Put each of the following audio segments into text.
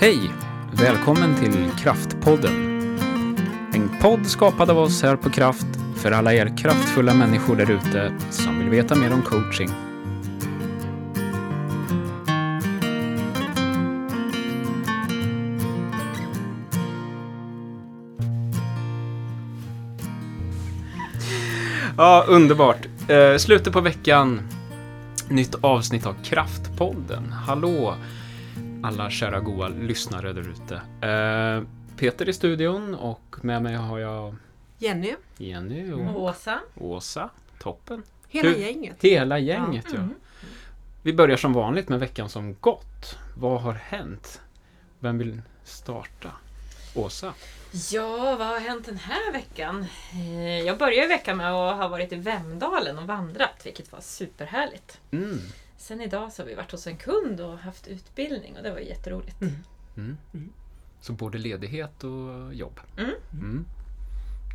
Hej! Välkommen till Kraftpodden. En podd skapad av oss här på Kraft för alla er kraftfulla människor där ute som vill veta mer om coaching. Ja, underbart. Eh, slutet på veckan. Nytt avsnitt av Kraftpodden. Hallå alla kära goa lyssnare där ute. Eh, Peter i studion och med mig har jag Jenny, Jenny och Mm. Åsa. Åsa. Toppen. hela Hur- gänget. Hela gänget ja. Mm. Vi börjar som vanligt med veckan som gått. Vad har hänt? Vem vill starta? Åsa? Ja, vad har hänt den här veckan? Eh, Jag började veckan med att ha varit i Vemdalen och vandrat, vilket var superhärligt. Mm. Sen idag så har vi varit hos en kund och haft utbildning och det var jätteroligt. Mm. Mm. Mm. Så både ledighet och jobb. Mm. Mm.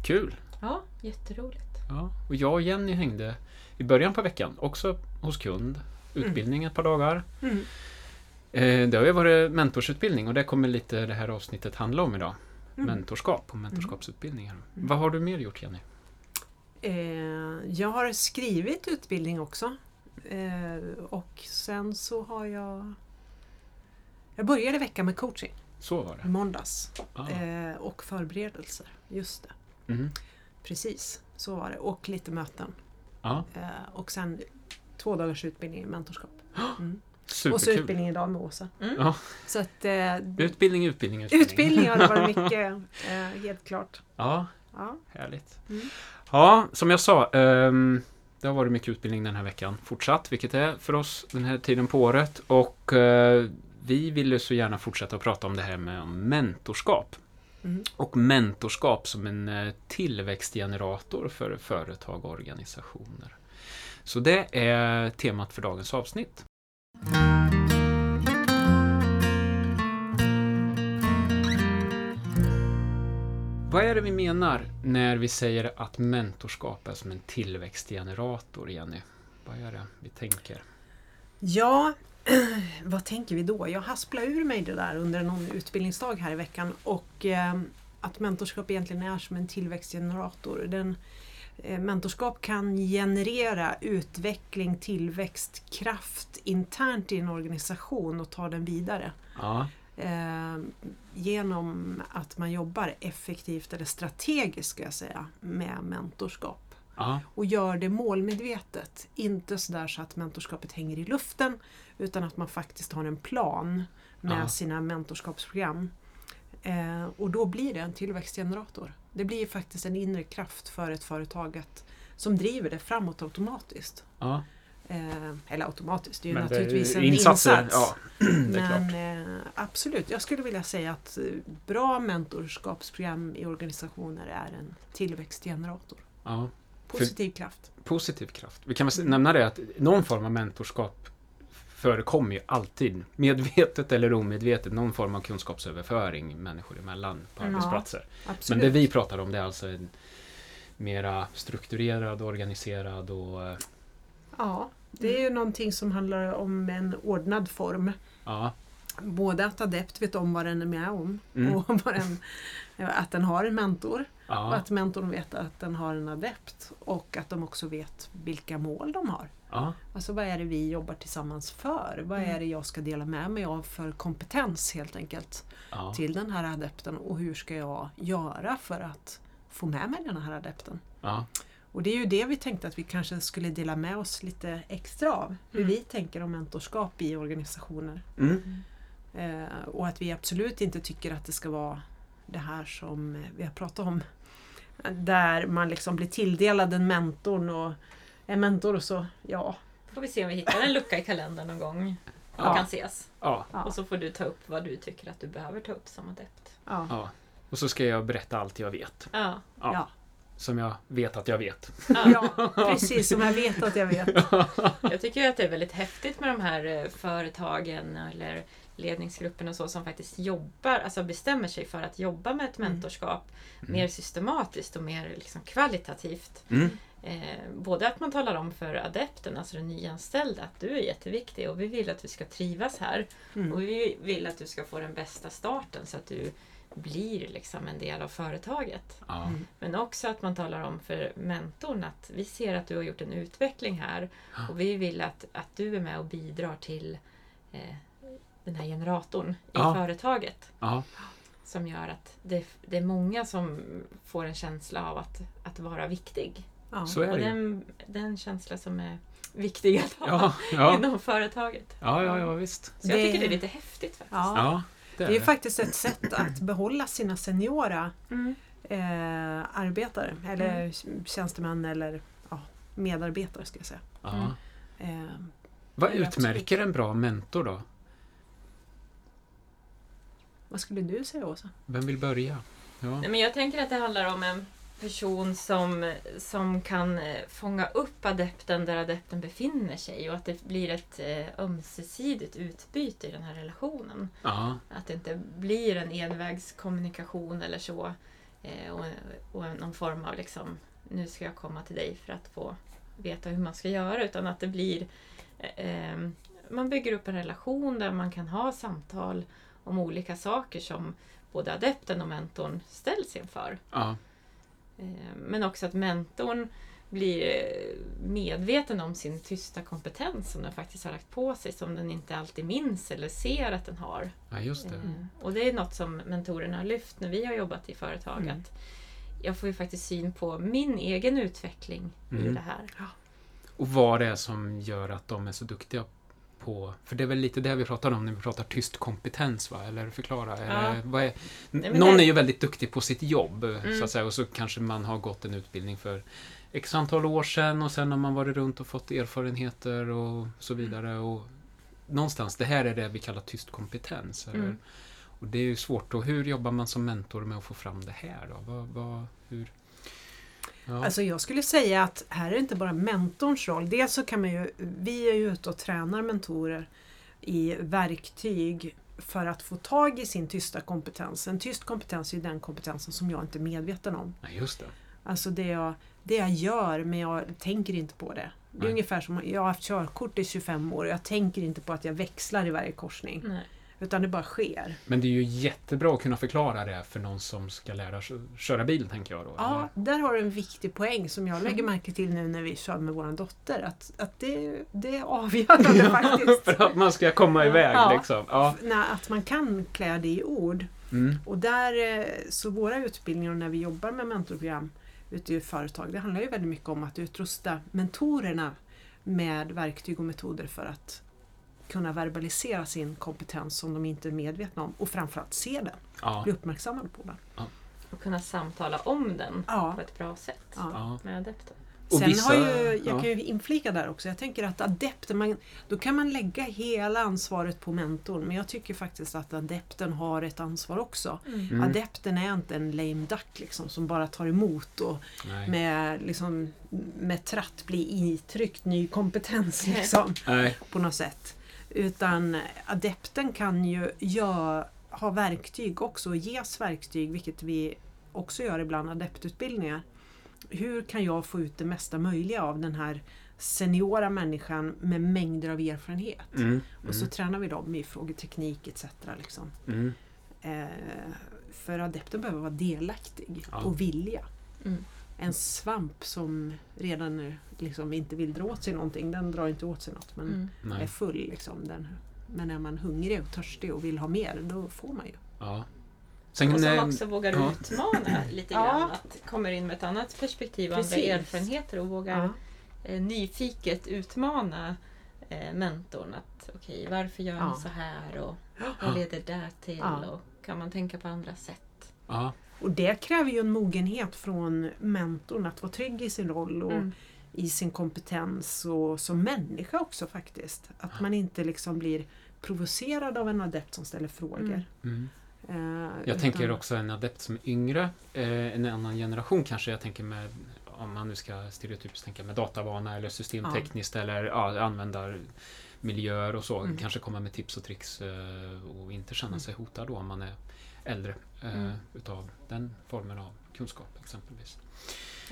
Kul! Ja, jätteroligt. Ja. Och jag och Jenny hängde i början på veckan också hos kund. Utbildning ett par dagar. Mm. Eh, det har ju varit mentorsutbildning och det kommer lite det här avsnittet handla om idag. Mm. Mentorskap och mentorskapsutbildningar. Vad har du mer gjort Jenny? Eh, jag har skrivit utbildning också. Eh, och sen så har jag... Jag började veckan med coaching Så var det. måndags. Ah. Eh, och förberedelser. Just det. Mhm. Precis, så var det. Och lite möten. Ja, Eh, och sen två dagars utbildning i mentorskap. Mm. Och så utbildning idag med Åsa. Ja, Så att, eh, utbildning, utbildning, utbildning. utbildning har det varit mycket, eh, helt klart. Ja, Ja. härligt. Mm. Ja, som jag sa. ehm, det har varit mycket utbildning den här veckan. Fortsatt, vilket är för oss den här tiden på året. Och eh, vi ville så gärna fortsätta att prata om det här med mentorskap. Mm. Och mentorskap som en eh, tillväxtgenerator för företag och organisationer. Så det är temat för dagens avsnitt. Vad är det vi menar när vi säger att mentorskap är som en tillväxtgenerator, Jenny? Vad är det vi tänker? Ja, vad tänker vi då? Jag hasplade ur mig det där under någon utbildningsdag här i veckan och eh, att mentorskap egentligen är som en tillväxtgenerator. Den, eh, mentorskap kan generera utveckling, tillväxt, kraft internt i en organisation och ta den vidare. Ja, Eh, genom att man jobbar effektivt eller strategiskt ska jag säga med mentorskap ja, och gör det målmedvetet. Inte sådär så att mentorskapet hänger i luften utan att man faktiskt har en plan med Ja. sina mentorskapsprogram. Eh, och då blir det en tillväxtgenerator. Det blir faktiskt en inre kraft för ett företag att, som driver det framåt automatiskt. ja. Eh, eller automatiskt, det är ju Men det är naturligtvis en insatser, insats. ja. Men eh, absolut, jag skulle vilja säga att eh, bra mentorskapsprogram i organisationer är en tillväxtgenerator. Ja. Positiv kraft. Positiv kraft. Vi kan väl s- nämna det att någon form av mentorskap förekommer ju alltid, medvetet eller omedvetet, någon form av kunskapsöverföring människor emellan på Ja, arbetsplatser. Absolut. Men det vi pratar om det är alltså en mera strukturerad, organiserad och Ja, det är ju någonting som handlar om en ordnad form. ja, Både att adept vet om vad den är med om Mm. och vad den, att den har en mentor. Och ja, att mentorn vet att den har en adept. Och att de också vet vilka mål de har. ja, Alltså vad är det vi jobbar tillsammans för? Vad Mm. är det jag ska dela med mig av för kompetens helt enkelt ja, till den här adepten och hur ska jag göra för att få med mig den här adepten? ja, Och det är ju det vi tänkte att vi kanske skulle dela med oss lite extra av. Hur Mm. vi tänker om mentorskap i organisationer. mm, Eh, och att vi absolut inte tycker att det ska vara det här som vi har pratat om. Där man liksom blir tilldelad en mentor och en mentor och så, ja. Får vi se om vi hittar en lucka i kalendern någon gång och Ja. kan ses. ja, ja, Och så får du ta upp vad du tycker att du behöver ta upp som adept. ja, ja. Och så ska jag berätta allt jag vet. Ja. Ja. Som jag vet att jag vet. ja. precis som jag vet att jag vet. Jag tycker att det är väldigt häftigt med de här eh, företagen eller ledningsgrupperna och så som faktiskt jobbar, alltså bestämmer sig för att jobba med ett Mm. mentorskap Mm. mer systematiskt och mer liksom kvalitativt. Mm. Eh, både att man talar om för adepten, alltså den nyanställda, att du är jätteviktig och vi vill att du ska trivas här. Mm. Och vi vill att du ska få den bästa starten så att du blir liksom en del av företaget. Ja. Mm. Men också att man talar om för mentorn att vi ser att du har gjort en utveckling här och vi vill att, att du är med och bidrar till eh, den här generatorn i Ja. företaget. Ja. Som gör att det, det är många som får en känsla av att, att vara viktig. Ja. Så är Och det ju. den, den känsla som är viktig att ha Ja, ja. inom företaget. Ja, ja, ja, visst. Så jag Det- tycker det är lite häftigt faktiskt. Det är Det är det. faktiskt ett sätt att behålla sina seniora Mm. eh, arbetare eller tjänstemän eller ja, medarbetare ska jag säga. Ja. Eh, Vad utmärker en bra mentor då? vad skulle du säga Åsa? Vem vill börja? Ja. Nej, men jag tänker att det handlar om en person som, som kan eh, fånga upp adepten där adepten befinner sig och att det blir ett eh, ömsesidigt utbyte i den här relationen. Ja. Att det inte blir en envägskommunikation eller så eh, och, och någon form av liksom nu ska jag komma till dig för att få veta hur man ska göra utan att det blir eh, man bygger upp en relation där man kan ha samtal om olika saker som både adepten och mentorn ställs inför. Ja. Eh, Men också att mentorn blir eh, medveten om sin tysta kompetens som den faktiskt har lagt på sig, som den inte alltid minns eller ser att den har. ja, just det. Eh, Och det är något som mentorerna har lyft när vi har jobbat i företag. Mm. Att jag får ju faktiskt syn på min egen utveckling i Mm. det här. Och vad det är som gör att de är så duktiga på... För det är väl lite det vi pratar om när vi pratar tyst kompetens, va? Eller förklara. Eller, vad är, någon det- är ju väldigt duktig på sitt jobb, så Mm. att säga. Och så kanske man har gått en utbildning för x antal år sedan och sen har man varit runt och fått erfarenheter och så vidare. Och någonstans, det här är det vi kallar tyst kompetens. Eller? Mm. Och det är ju svårt. Och hur jobbar man som mentor med att få fram det här då? Vad, vad, hur? Ja. Alltså jag skulle säga att här är det inte bara mentorns roll. Dels så kan man ju, vi är ju ute och tränar mentorer i verktyg för att få tag i sin tysta kompetens. En tyst kompetens är ju den kompetensen som jag inte är medveten om. Nej, just det. Alltså det jag, det jag gör men jag tänker inte på det. Det är Nej. ungefär som, jag har haft körkort i 25 år och jag tänker inte på att jag växlar i varje korsning. Nej. Utan det bara sker. Men det är ju jättebra att kunna förklara det för någon som ska lära sig köra bil, tänker jag då. Ja, eller? där har du en viktig poäng som jag lägger märke till nu när vi kör med vår dotter. Att, att det, det är avgörande faktiskt. för att man ska komma iväg Ja. liksom. Ja. När, att man kan klä det i ord. Mm. Och där, eh, så våra utbildningar och när vi jobbar med mentorprogram ute i företag, det handlar ju väldigt mycket om att utrusta mentorerna med verktyg och metoder för att kunna verbalisera sin kompetens som de inte är medvetna om och framförallt se den, Ja. bli uppmärksammade på den. Och kunna samtala om den Ja. på ett bra sätt Ja. Ja. med adepten. Och Sen vissa- har ju, jag ja. kan ju inflika där också, jag tänker att adepten, man, då kan man lägga hela ansvaret på mentorn men jag tycker faktiskt att adepten har ett ansvar också. Mm. Adepten är inte en lame duck liksom, som bara tar emot och Nej. med, liksom, med tratt blir intryckt ny kompetens liksom, på något sätt. Utan adepten kan ju gör, ha verktyg också och ges verktyg, vilket vi också gör ibland, adeptutbildningar. Hur kan jag få ut det mesta möjliga av den här seniora människan med mängder av erfarenhet? Mm. Och så Mm. tränar vi dem i frågeteknik etc. Liksom. Mm. Eh, för adepten behöver vara delaktig Ja. och vilja. En svamp som redan liksom inte vill dra åt sig någonting, den drar inte åt sig något men Mm. är full. Liksom, den. Men är man hungrig och törstig och vill ha mer, då får man ju. Ja. Sen, Och som också vågar ja. utmana lite Ja. grann. Att kommer in med ett annat perspektiv och andra erfarenheter och vågar Ja. eh, nyfiket utmana eh, mentorn. Att okej, varför gör Ja. ni så här och vad leder det till? Ja. Och kan man tänka på andra sätt? ja. Och det kräver ju en mogenhet från mentorn att vara trygg i sin roll och Mm. i sin kompetens och som människa också faktiskt. Att man inte liksom blir provocerad av en adept som ställer frågor. Mm. Eh, Jag utan- tänker också en adept som är yngre, eh, en annan generation kanske. Jag tänker med, om man nu ska stereotypiskt tänka med datavana eller systemtekniskt eller ja, användarmiljöer och så. Mm. Kanske komma med tips och tricks eh, och inte känna Mm. sig hotad då om man är äldre eh, Mm. utav den formen av kunskap exempelvis.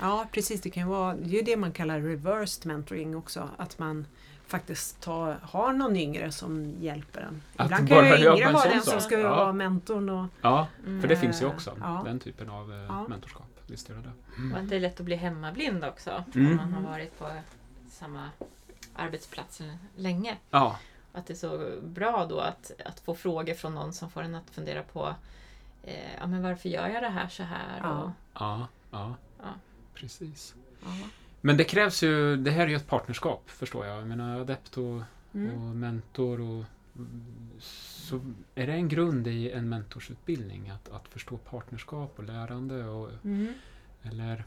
Ja, precis. Det kan ju vara det är ju det man kallar reversed mentoring också. Att man faktiskt tar, har någon yngre som hjälper en. Att Ibland kan ju yngre vara den som ska Ja. vara mentorn. Och, Ja, Mm. för det finns ju också. ja. Den typen av eh, Ja. mentorskap. Visst gör det det. Och Mm. att det är lätt att bli hemmablind också Mm. om man har varit på samma arbetsplats länge. Ja, Att det är så bra då att, att få frågor från någon som får en att fundera på eh, ja, men varför gör jag det här så här? Ja. Och, ja, ja. Ja. Precis. ja. Men det krävs ju, det här är ju ett partnerskap förstår jag. Jag menar adept och, Mm. och mentor och så är det en grund i en mentorsutbildning att, att förstå partnerskap och lärande och, Mm. eller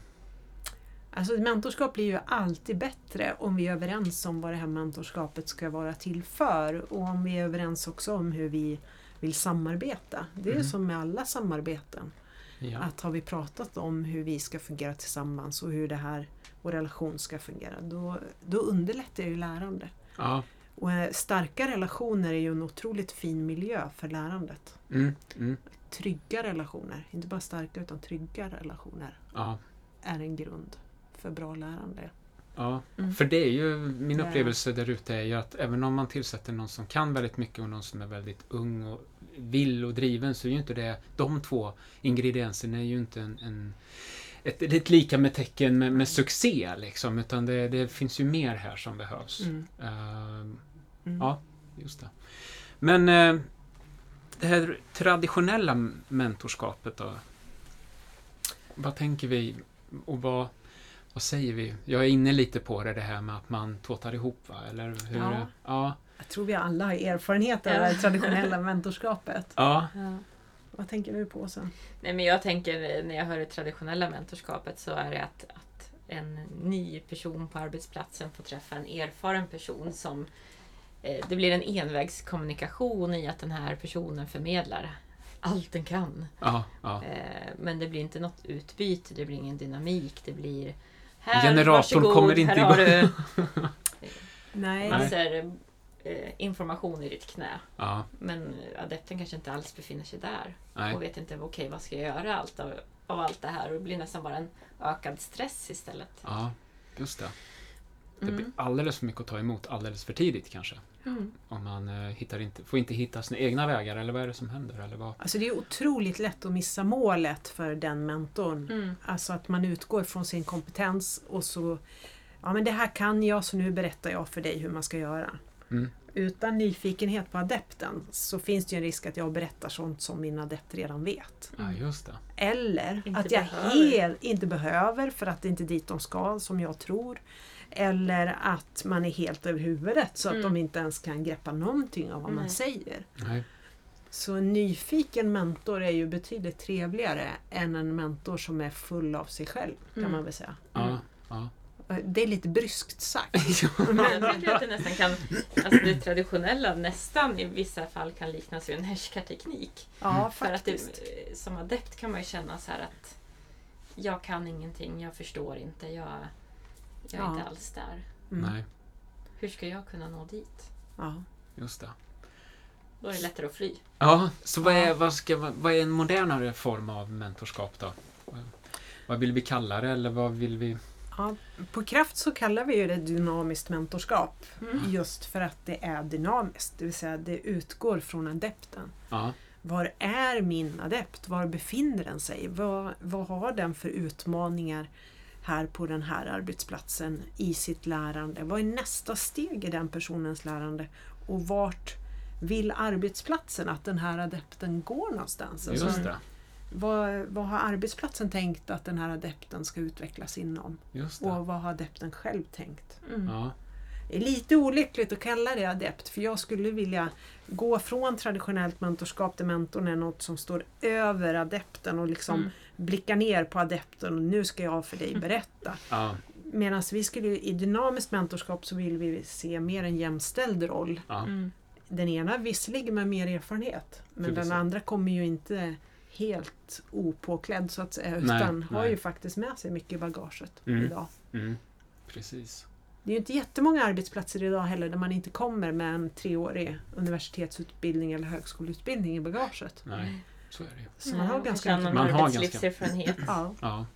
Alltså mentorskap blir ju alltid bättre om vi är överens om vad det här mentorskapet ska vara till för och om vi är överens också om hur vi vill samarbeta. Det är Mm. som med alla samarbeten. ja. Att har vi pratat om hur vi ska fungera tillsammans och hur det här, vår relation ska fungera, då, då underlättar ju lärande. ja. Och eh, starka relationer är ju en otroligt fin miljö för lärandet. Mm, mm, Trygga relationer, inte bara starka utan trygga relationer, ja. är en grund för bra lärande. Ja, Mm. för det är ju min upplevelse där ute är ju att även om man tillsätter någon som kan väldigt mycket och någon som är väldigt ung och vill och driven så är ju inte det, de två ingredienserna är ju inte en, en ett, ett lika med tecken med, med succé liksom, utan det, det finns ju mer här som behövs. Mm. Ehm, Mm. Ja, just det. Men eh, det här traditionella mentorskapet då? Vad tänker vi och vad, vad säger vi? Jag är inne lite på det, det här med att man tåtar ihop, va? Eller hur? Ja. Ja. Jag tror vi alla har erfarenhet av det traditionella mentorskapet. ja. ja. Vad tänker du på sen? Nej, men jag tänker när jag hör det traditionella mentorskapet så är det att, att en ny person på arbetsplatsen får träffa en erfaren person som eh, det blir en envägskommunikation i att den här personen förmedlar allt den kan. ja, ja. Eh, men det blir inte något utbyte, det blir ingen dynamik, det blir här, Generatorn varsågod, kommer inte här har igång." du Nej. massor eh, information i ditt knä. ja. Men adepten kanske inte alls befinner sig där. Nej. och vet inte okej vad ska jag göra allt av, av allt det här och det blir nästan bara en ökad stress istället. Ja, just det. Det blir Mm. alldeles för mycket att ta emot alldeles för tidigt kanske. Mm. Om man eh, hittar inte, får inte hitta sina egna vägar, eller vad är det som händer? Eller vad? Alltså det är otroligt lätt att missa målet för den mentorn. Mm. Alltså att man utgår från sin kompetens och så Ja men det här kan jag så nu berättar jag för dig hur man ska göra. Mm. Utan nyfikenhet på adepten så finns det ju en risk att jag berättar sånt som min adept redan vet. Ja, just det. Eller Inte att jag behöver. helt inte behöver för att det inte är dit de ska som jag tror. Eller att man är helt över huvudet så att Mm. de inte ens kan greppa någonting av vad man Nej. säger. Nej. Så en nyfiken mentor är ju betydligt trevligare än en mentor som är full av sig själv kan Mm. man väl säga. Ja, ja. Det är lite bryskt sagt. Men jag tycker att det nästan kan, alltså det traditionella nästan i vissa fall kan liknas vid en härskarteknik. Ja, För att faktiskt. det, som adept kan man ju känna så här att jag kan ingenting, jag förstår inte, jag, jag är Ja. inte alls där. Mm. Nej, Hur ska jag kunna nå dit? Ja. just det. Då är det lättare att fly. Ja, så vad är, vad, ska, vad är en modernare form av mentorskap då? Vad- Vad vill vi kalla det eller vad vill vi... Ja, på kraft så kallar vi ju det dynamiskt mentorskap. Mm. Just för att det är dynamiskt, det vill säga det utgår från adepten. Ja, Var är min adept? Var befinner den sig? Vad, vad har den för utmaningar här på den här arbetsplatsen i sitt lärande? Vad är nästa steg i den personens lärande? Och vart vill arbetsplatsen att den här adepten går någonstans? Alltså, just det. vad, vad har arbetsplatsen tänkt att den här adepten ska utvecklas inom? Just det. Och vad har adepten själv tänkt? Mm. Ja, Det är lite olyckligt att kalla det adept för jag skulle vilja gå från traditionellt mentorskap där mentorn är något som står över adepten och liksom Mm. Blickar ner på adepten och nu ska jag för dig berätta. ja, Medan vi skulle i dynamiskt mentorskap så vill vi se mer en jämställd roll. ja. Mm. Den ena visserligen med mer erfarenhet men den andra kommer ju inte helt opåklädd så att säga Nej, utan har nej. ju faktiskt med sig mycket i bagaget Mm. idag. Mm. Precis. Det är ju inte jättemånga arbetsplatser idag heller där man inte kommer med en treårig universitetsutbildning eller högskoleutbildning i bagaget. Nej, så är det ju. Så man har och ganska mycket... Man har arbetslivserfarenhet. Ja, Ja,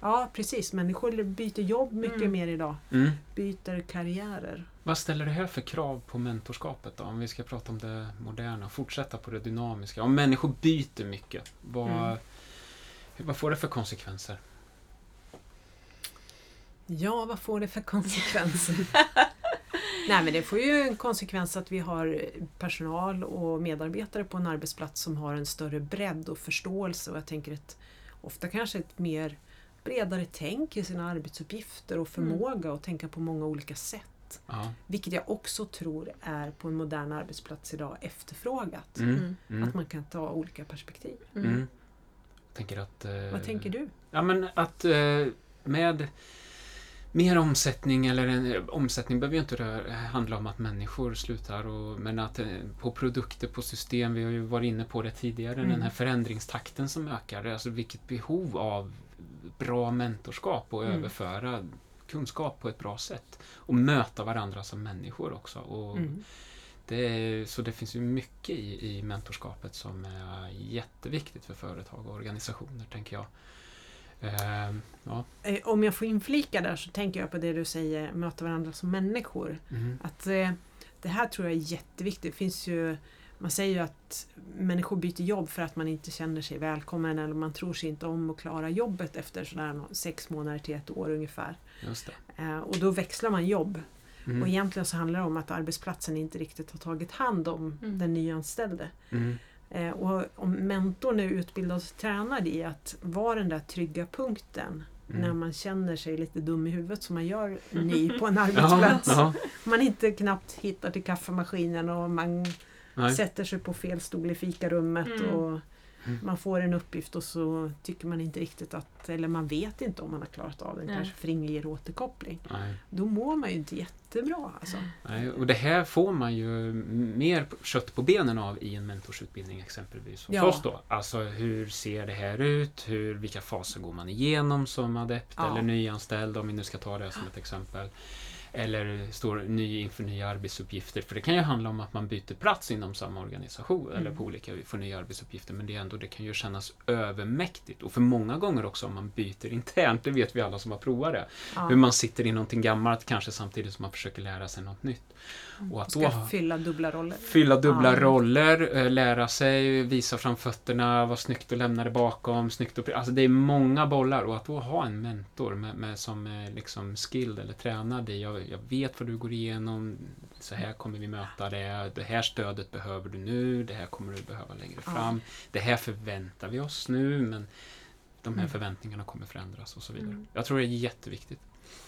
Ja, precis. Människor byter jobb mycket Mm. mer idag. Mm. Byter karriärer. Vad ställer det här för krav på mentorskapet då? Om vi ska prata om det moderna, fortsätta på det dynamiska. Om människor byter mycket, vad, Mm. vad får det för konsekvenser? Ja, vad får det för konsekvenser? Nej, men det får ju en konsekvens att vi har personal och medarbetare på en arbetsplats som har en större bredd och förståelse och jag tänker ett, ofta kanske ett mer bredare tänk i sina arbetsuppgifter och förmåga att tänka på många olika sätt. Ja. Vilket jag också tror är på en modern arbetsplats idag efterfrågat. Mm. Mm. Mm. Att man kan ta olika perspektiv. Mm. Mm. Jag tänker att... eh, Vad tänker du? Ja, men att eh, med mer omsättning, eller en, omsättning behöver ju inte röra, handla om att människor slutar, och, men att eh, på produkter, på system, vi har ju varit inne på det tidigare, Mm. den här förändringstakten som ökar, alltså vilket behov av bra mentorskap och Mm. överföra kunskap på ett bra sätt. Och möta varandra som människor också. Och Mm. det så det finns ju mycket i, i mentorskapet som är jätteviktigt för företag och organisationer, tänker jag. Ehm, ja. Eh, Om jag får inflika där så tänker jag på det du säger, möta varandra som människor. Mm. Att eh, det här tror jag är jätteviktigt. Det finns ju, man säger ju att människor byter jobb för att man inte känner sig välkommen eller man tror sig inte om att klara jobbet efter sådär sex månader till ett år ungefär. Just det. Eh, och då växlar man jobb. Mm. Och egentligen så handlar det om att arbetsplatsen inte riktigt har tagit hand om Mm. den nyanställde. Mm. Eh, och om mentorn är utbildad och tränad i att vara den där trygga punkten Mm. när man känner sig lite dum i huvudet som man gör ny på en arbetsplats. Ja, Man inte knappt hittar till kaffemaskinen och man nej. sätter sig på fel stol i fikarummet Mm. och Mm. man får en uppgift och så tycker man inte riktigt att, eller man vet inte om man har klarat av den Nej. kanske för ingen ger återkoppling. Nej. Då mår man ju inte jättebra alltså. Nej. Och det här får man ju mer kött på benen av i en mentorsutbildning exempelvis. Hos Ja. oss då. Alltså hur ser det här ut? Hur, vilka faser går man igenom som adept Ja. eller nyanställd om vi nu ska ta det som ett exempel. Eller står ny inför nya arbetsuppgifter. För det kan ju handla om att man byter plats inom samma organisation eller Mm. på olika, får nya arbetsuppgifter. Men det, är ändå, det kan ju kännas övermäktigt. Och för många gånger också om man byter internt, det vet vi alla som har provat det. Ja. Hur man sitter i någonting gammalt kanske samtidigt som man försöker lära sig något nytt. Och att då Ska ha- fylla dubbla roller. fylla dubbla Ja. roller, eh, lära sig, visa fram fötterna, vara snyggt att lämna det bakom, snyggt att... Alltså det är många bollar och att då ha en mentor med, med, som är liksom skilled eller tränad i, jag, vet vad du går igenom, så här kommer vi möta det, det här stödet behöver du nu, det här kommer du behöva längre Ja. fram, det här förväntar vi oss nu, men de här Mm. förväntningarna kommer förändras och så vidare. Mm. Jag tror det är jätteviktigt.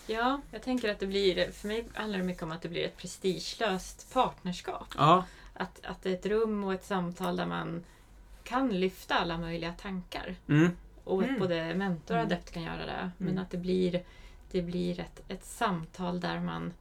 Ja, jag tänker att det blir, för mig handlar det mycket om att det blir ett prestigelöst partnerskap. Ja, Att, att det är ett rum och ett samtal där man kan lyfta alla möjliga tankar. mm. Och att Mm. både mentor och adept kan göra det. Men Mm. att det blir, det blir ett, ett samtal där man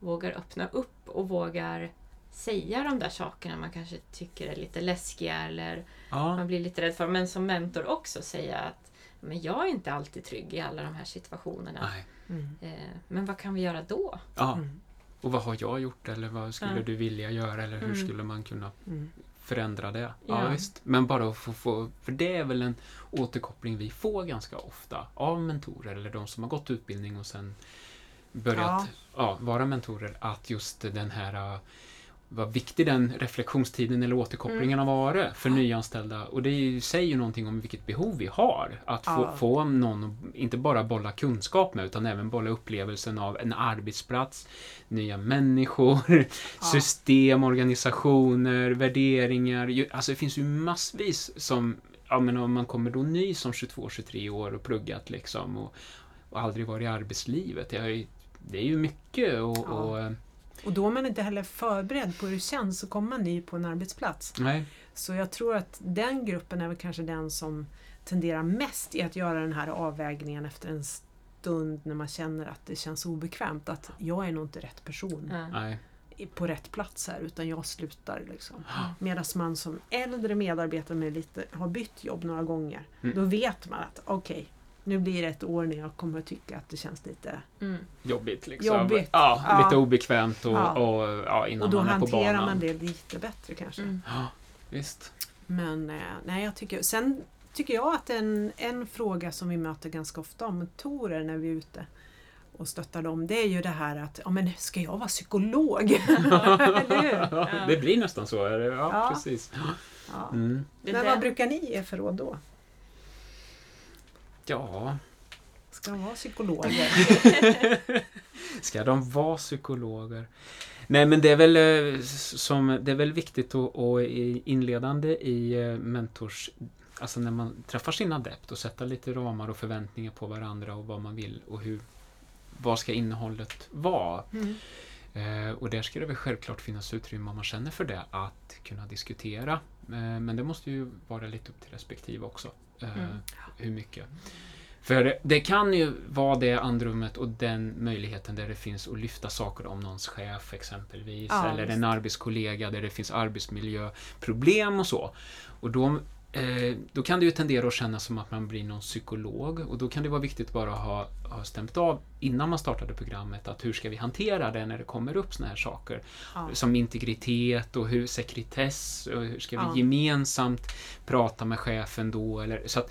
vågar öppna upp och vågar säga de där sakerna man kanske tycker är lite läskiga eller ja. man blir lite rädd för. Men som mentor också säga att men jag är inte alltid trygg i alla de här situationerna. Nej. Mm. Eh, men vad kan vi göra då? Ja. Mm. Och vad har jag gjort eller vad skulle Ja. du vilja göra eller hur Mm. skulle man kunna Mm. Förändra det? Ja, Ja. visst. Men bara att få, få, för det är väl en återkoppling vi får ganska ofta av mentorer eller de som har gått utbildning och sen börjat Ja. ja. vara mentorer, att just den här vad viktig den reflektionstiden eller återkopplingen har varit för nyanställda. Och det ju- säger ju någonting om vilket behov vi har. Att få, Ja. få någon att inte bara bolla kunskap med utan även bolla upplevelsen av en arbetsplats, nya människor, Ja. system, organisationer, värderingar. Ju- Alltså det finns ju massvis som, ja men om man kommer då ny som 22-23 år och pluggat liksom och, och aldrig varit i arbetslivet. Det är ju, det är ju mycket och, Ja. och eh, Och då är man inte heller förberedd på hur det känns att komma ny på en arbetsplats. nej. Så jag tror att den gruppen är väl kanske den som tenderar mest i att göra den här avvägningen efter en stund när man känner att det känns obekvämt. Att jag är nog inte rätt person nej. på rätt plats här utan jag slutar. Liksom. Medan man som äldre medarbetare med lite, har bytt jobb några gånger, Mm. då vet man att okej, nu blir det ett år när jag kommer att tycka att det känns lite... Mm. Jobbigt liksom. Jobbigt. Ja, Ja. lite obekvämt och, Ja. och ja, innan Och då man är på hanterar banan. man det lite bättre kanske. Mm. Ja, visst. Men eh, nej, jag tycker... Sen tycker jag att en, en fråga som vi möter ganska ofta om mentorer när vi är ute och stöttar dem, det är ju det här att, ja men ska jag vara psykolog? Det blir nästan så. är det? Ja, Ja. precis. Ja. Mm. Men vad brukar ni ge för råd då? Ja, Ska de vara psykologer? ska de vara psykologer? Nej, men det är väl, eh, som, det är väl viktigt och i- inledande i eh, mentors... Alltså när man träffar sin adept och sätta lite ramar och förväntningar på varandra och vad man vill och hur... Vad ska innehållet vara? Mm. Eh, och där ska det väl självklart finnas utrymme om man känner för det att kunna diskutera. Eh, men det måste ju vara lite upp till respektive också. Eh, Mm. Hur mycket. För det, det kan ju vara det andrummet och den möjligheten där det finns att lyfta saker om någons chef exempelvis. Ja, eller visst. en arbetskollega där det finns arbetsmiljöproblem och så. Och då, eh, då kan det ju tendera att kännas som att man blir någon psykolog och då kan det vara viktigt bara att ha, ha stämt av innan man startade programmet att hur ska vi hantera det när det kommer upp såna här saker Ja. som integritet och hur sekretess och hur ska vi Ja. gemensamt prata med chefen då eller så att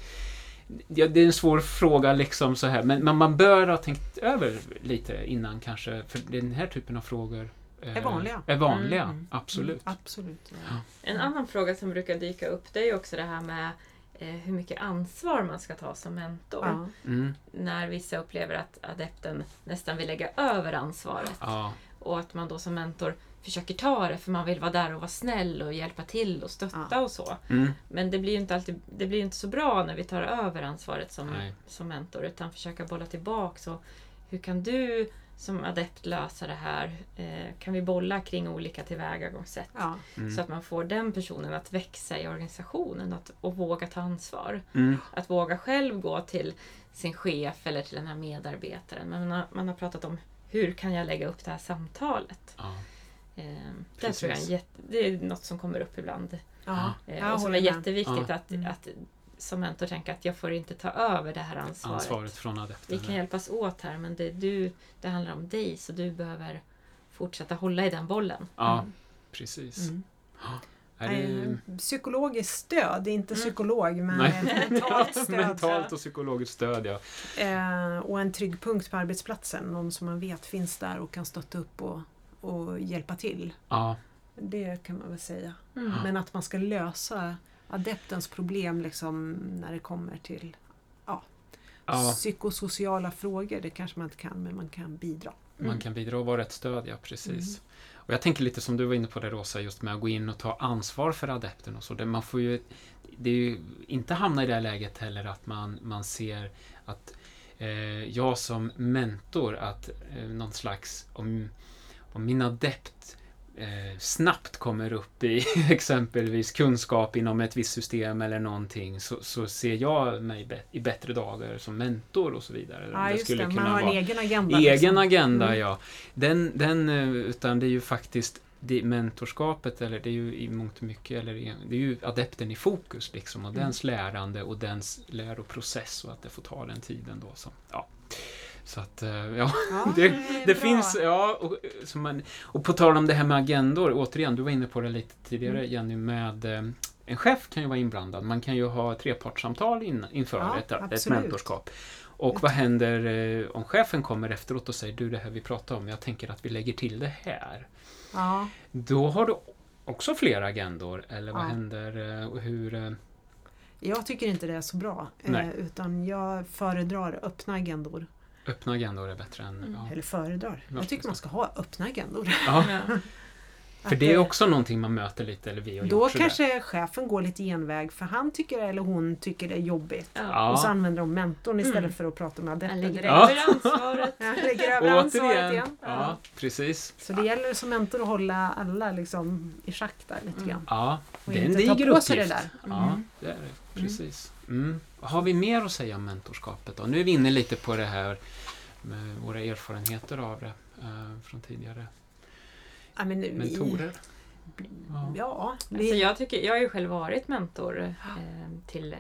Ja, det är en svår fråga liksom så här, men, men man bör ha tänkt över lite innan kanske, för den här typen av frågor Är vanliga. Är vanliga, Mm. absolut. Mm, absolut. Ja. En annan fråga som brukar dyka upp det är också det här med eh, hur mycket ansvar man ska ta som mentor. Ja. Mm, När vissa upplever att adepten nästan vill lägga över ansvaret ja, och att man då som mentor försöker ta det för man vill vara där och vara snäll och hjälpa till och stötta Ja. och så. mm, Men det blir ju inte alltid det blir inte så bra när vi tar över ansvaret som, Nej. som mentor utan försöka bolla tillbaks. Och hur kan du som adept lösa det här? Eh, kan vi bolla kring olika tillvägagångssätt? Ja. mm, Så att man får den personen att växa i organisationen att, och våga ta ansvar. mm, Att våga själv gå till sin chef eller till den här medarbetaren. Men man har, man har pratat om hur kan jag lägga upp det här samtalet? ja, Eh, det, tror jag det är något som kommer upp ibland. Ja. Eh, och som är jätteviktigt Ja. att, Mm. att som mentor tänka att jag får inte ta över det här ansvaret. ansvaret från adepten. Vi kan hjälpas åt här men det, är du, det handlar om dig så du behöver fortsätta hålla i den bollen. Ja, precis. Mm. Är det, Eh, Psykologiskt stöd, inte Mm. psykolog men mentalt stöd. mentalt och psykologiskt stöd, ja. Eh, och en trygg punkt på arbetsplatsen, någon som man vet finns där och kan stötta upp och, och hjälpa till. Ja, Det kan man väl säga. Mm. Men att man ska lösa adeptens problem liksom när det kommer till ja psykosociala frågor, det kanske man inte kan men man kan bidra. man Mm. kan bidra och vara ett stöd, ja precis. Mm. Och jag tänker lite som du var inne på det Rosa, just med att gå in och ta ansvar för adepten och så. Det, man får ju, det är ju inte hamna i det här läget heller att man, man ser att eh, jag som mentor, att eh, någon slags, om, om min adept eh, snabbt kommer upp i exempelvis kunskap inom ett visst system eller någonting så, så ser jag mig i bättre dagar som mentor och så vidare. Ja, det skulle det. Man kunna har en vara- egen agenda. Egen liksom. agenda, Mm. ja. Den, den, eh, utan det är ju faktiskt det mentorskapet, eller det är ju i mångt och mycket, eller det är ju adepten i fokus liksom, och Mm. dens lärande och dens läroprocess och att det får ta den tiden då. Så, ja. Så att, eh, ja, Ja, det, det finns, ja, och, som man, och på tal om det här med agendor, återigen, du var inne på det lite tidigare Mm. Jenny, med eh, en chef kan ju vara inblandad. Man kan ju ha trepartssamtal in, inför Ja, ett, ett mentorskap. Och vad händer eh, om chefen kommer efteråt och säger du det här vi pratade om, jag tänker att vi lägger till det här. Ja, Då har du också fler agendor, eller vad Ja. händer och hur... jag tycker inte det är så bra. Nej. Utan jag föredrar öppna agendor. Öppna agendor är bättre än... Mm. Ja. Eller föredrar. Ja, Jag tycker man precis. ska ha öppna agendor. Ja, Ja. för det är också någonting man möter lite, eller vi har Då kanske chefen går lite genväg för han tycker eller hon tycker det är jobbigt. Ja. Ja. Och så använder de mentorn istället Mm. för att prata med adepten lägger direkt. Ja. över ansvaret. Ja, lägger över ansvaret igen. ja, precis. Så det gäller som mentor att hålla alla liksom i schack där lite Mm. grann. Ja, Och det är en diger uppgift. det där. Ja, Mm. det är det. Precis. Mm. Har vi mer att säga om mentorskapet då? Nu är vi inne lite på det här med våra erfarenheter av det eh, från tidigare men vi, mentorer. Ja. Ja, vi, Alltså jag, tycker, jag har ju själv varit mentor eh, till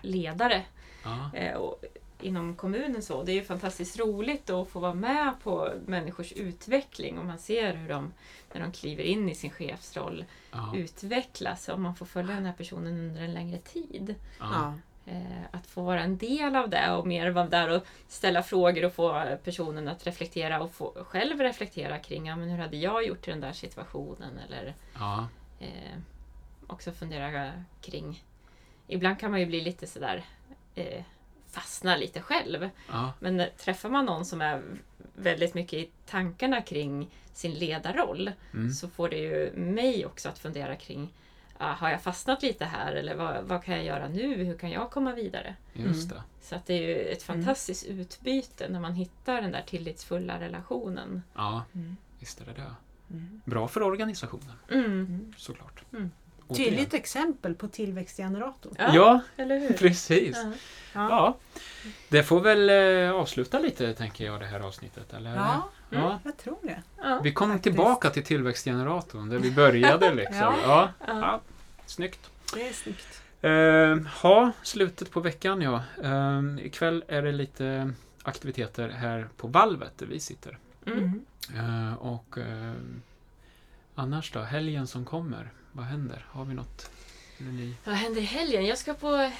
ledare Ja. eh, och inom kommunen. så. Det är ju fantastiskt roligt att få vara med på människors utveckling och man ser hur de, när de kliver in i sin chefsroll, Ja. utvecklas och man får följa den här personen under en längre tid. Ja. Eh, att få vara en del av det och mer vara där och ställa frågor och få personen att reflektera och få själv reflektera kring ja, men hur hade jag gjort i den där situationen eller Ja. eh, också fundera kring Ibland kan man ju bli lite sådär eh, fastna lite själv. Ja. Men träffar man någon som är väldigt mycket i tankarna kring sin ledarroll Mm. så får det ju mig också att fundera kring har jag fastnat lite här eller vad, vad kan jag göra nu? Hur kan jag komma vidare? Just det. Så att det är ju ett fantastiskt utbyte när man hittar den där tillitsfulla relationen. Ja, Mm. visst är det det. Bra för organisationen, Mm. såklart. Mm. Tydligt exempel på tillväxtgenerator. Ja, Ja, eller hur? precis. Ja. Ja. Ja, det får väl eh, avsluta lite, tänker jag, det här avsnittet. Eller? Ja, Ja. jag tror det. Ja. Vi kommer tillbaka till tillväxtgeneratorn, där vi började liksom. Ja. ja. Ja. Ja. Snyggt. Det är snyggt. Uh, ha, slutet på veckan ja. Uh, ikväll är det lite aktiviteter här på valvet där vi sitter. Mm. Eh, och eh, annars då, helgen som kommer, vad händer? Har vi något? Ni... Vad händer i helgen? Jag ska på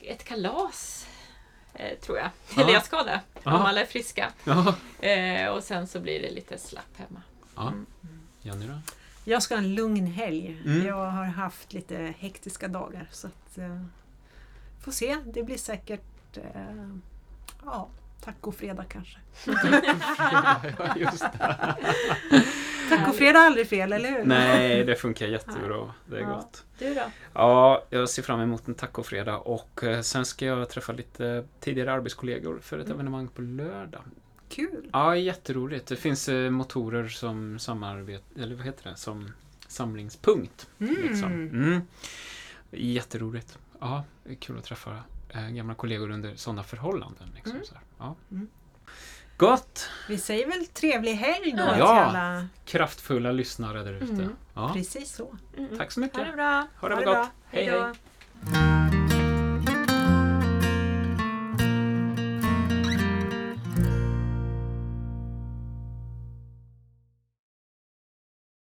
ett kalas. Eh, tror jag. Ja. Eller jag ska det. Om Ja. alla är friska. Ja. Eh, och sen så blir det lite slapp hemma. ja. Mm. Jenny då? Jag ska ha en lugn helg. Mm. Jag har haft lite hektiska dagar. Så att, eh, får se. Det blir säkert eh, ja, tacofredag kanske. ja, just det. Tacofredag är aldrig fel, eller hur? Nej, det funkar jättebra. Det är Ja. gott. Du då? Ja, jag ser fram emot en tacofredag och eh, sen ska jag träffa lite tidigare arbetskollegor för ett Mm. evenemang på lördag. Kul! Ja, jätteroligt. Det finns eh, motorer som samarbete, eller vad heter det, som samlingspunkt. Liksom. Mm. Mm. Jätteroligt. Ja, kul att träffa eh, gamla kollegor under sådana förhållanden. Liksom, Mm. så här. Ja. Mm. Gott! Vi säger väl trevlig helg då Ja. till alla. Kraftfulla lyssnare där ute. Mm. Ja. Precis så. Mm. Tack så mycket. Ha det bra! Ha det Ha det gott. bra. hej. Hej hej.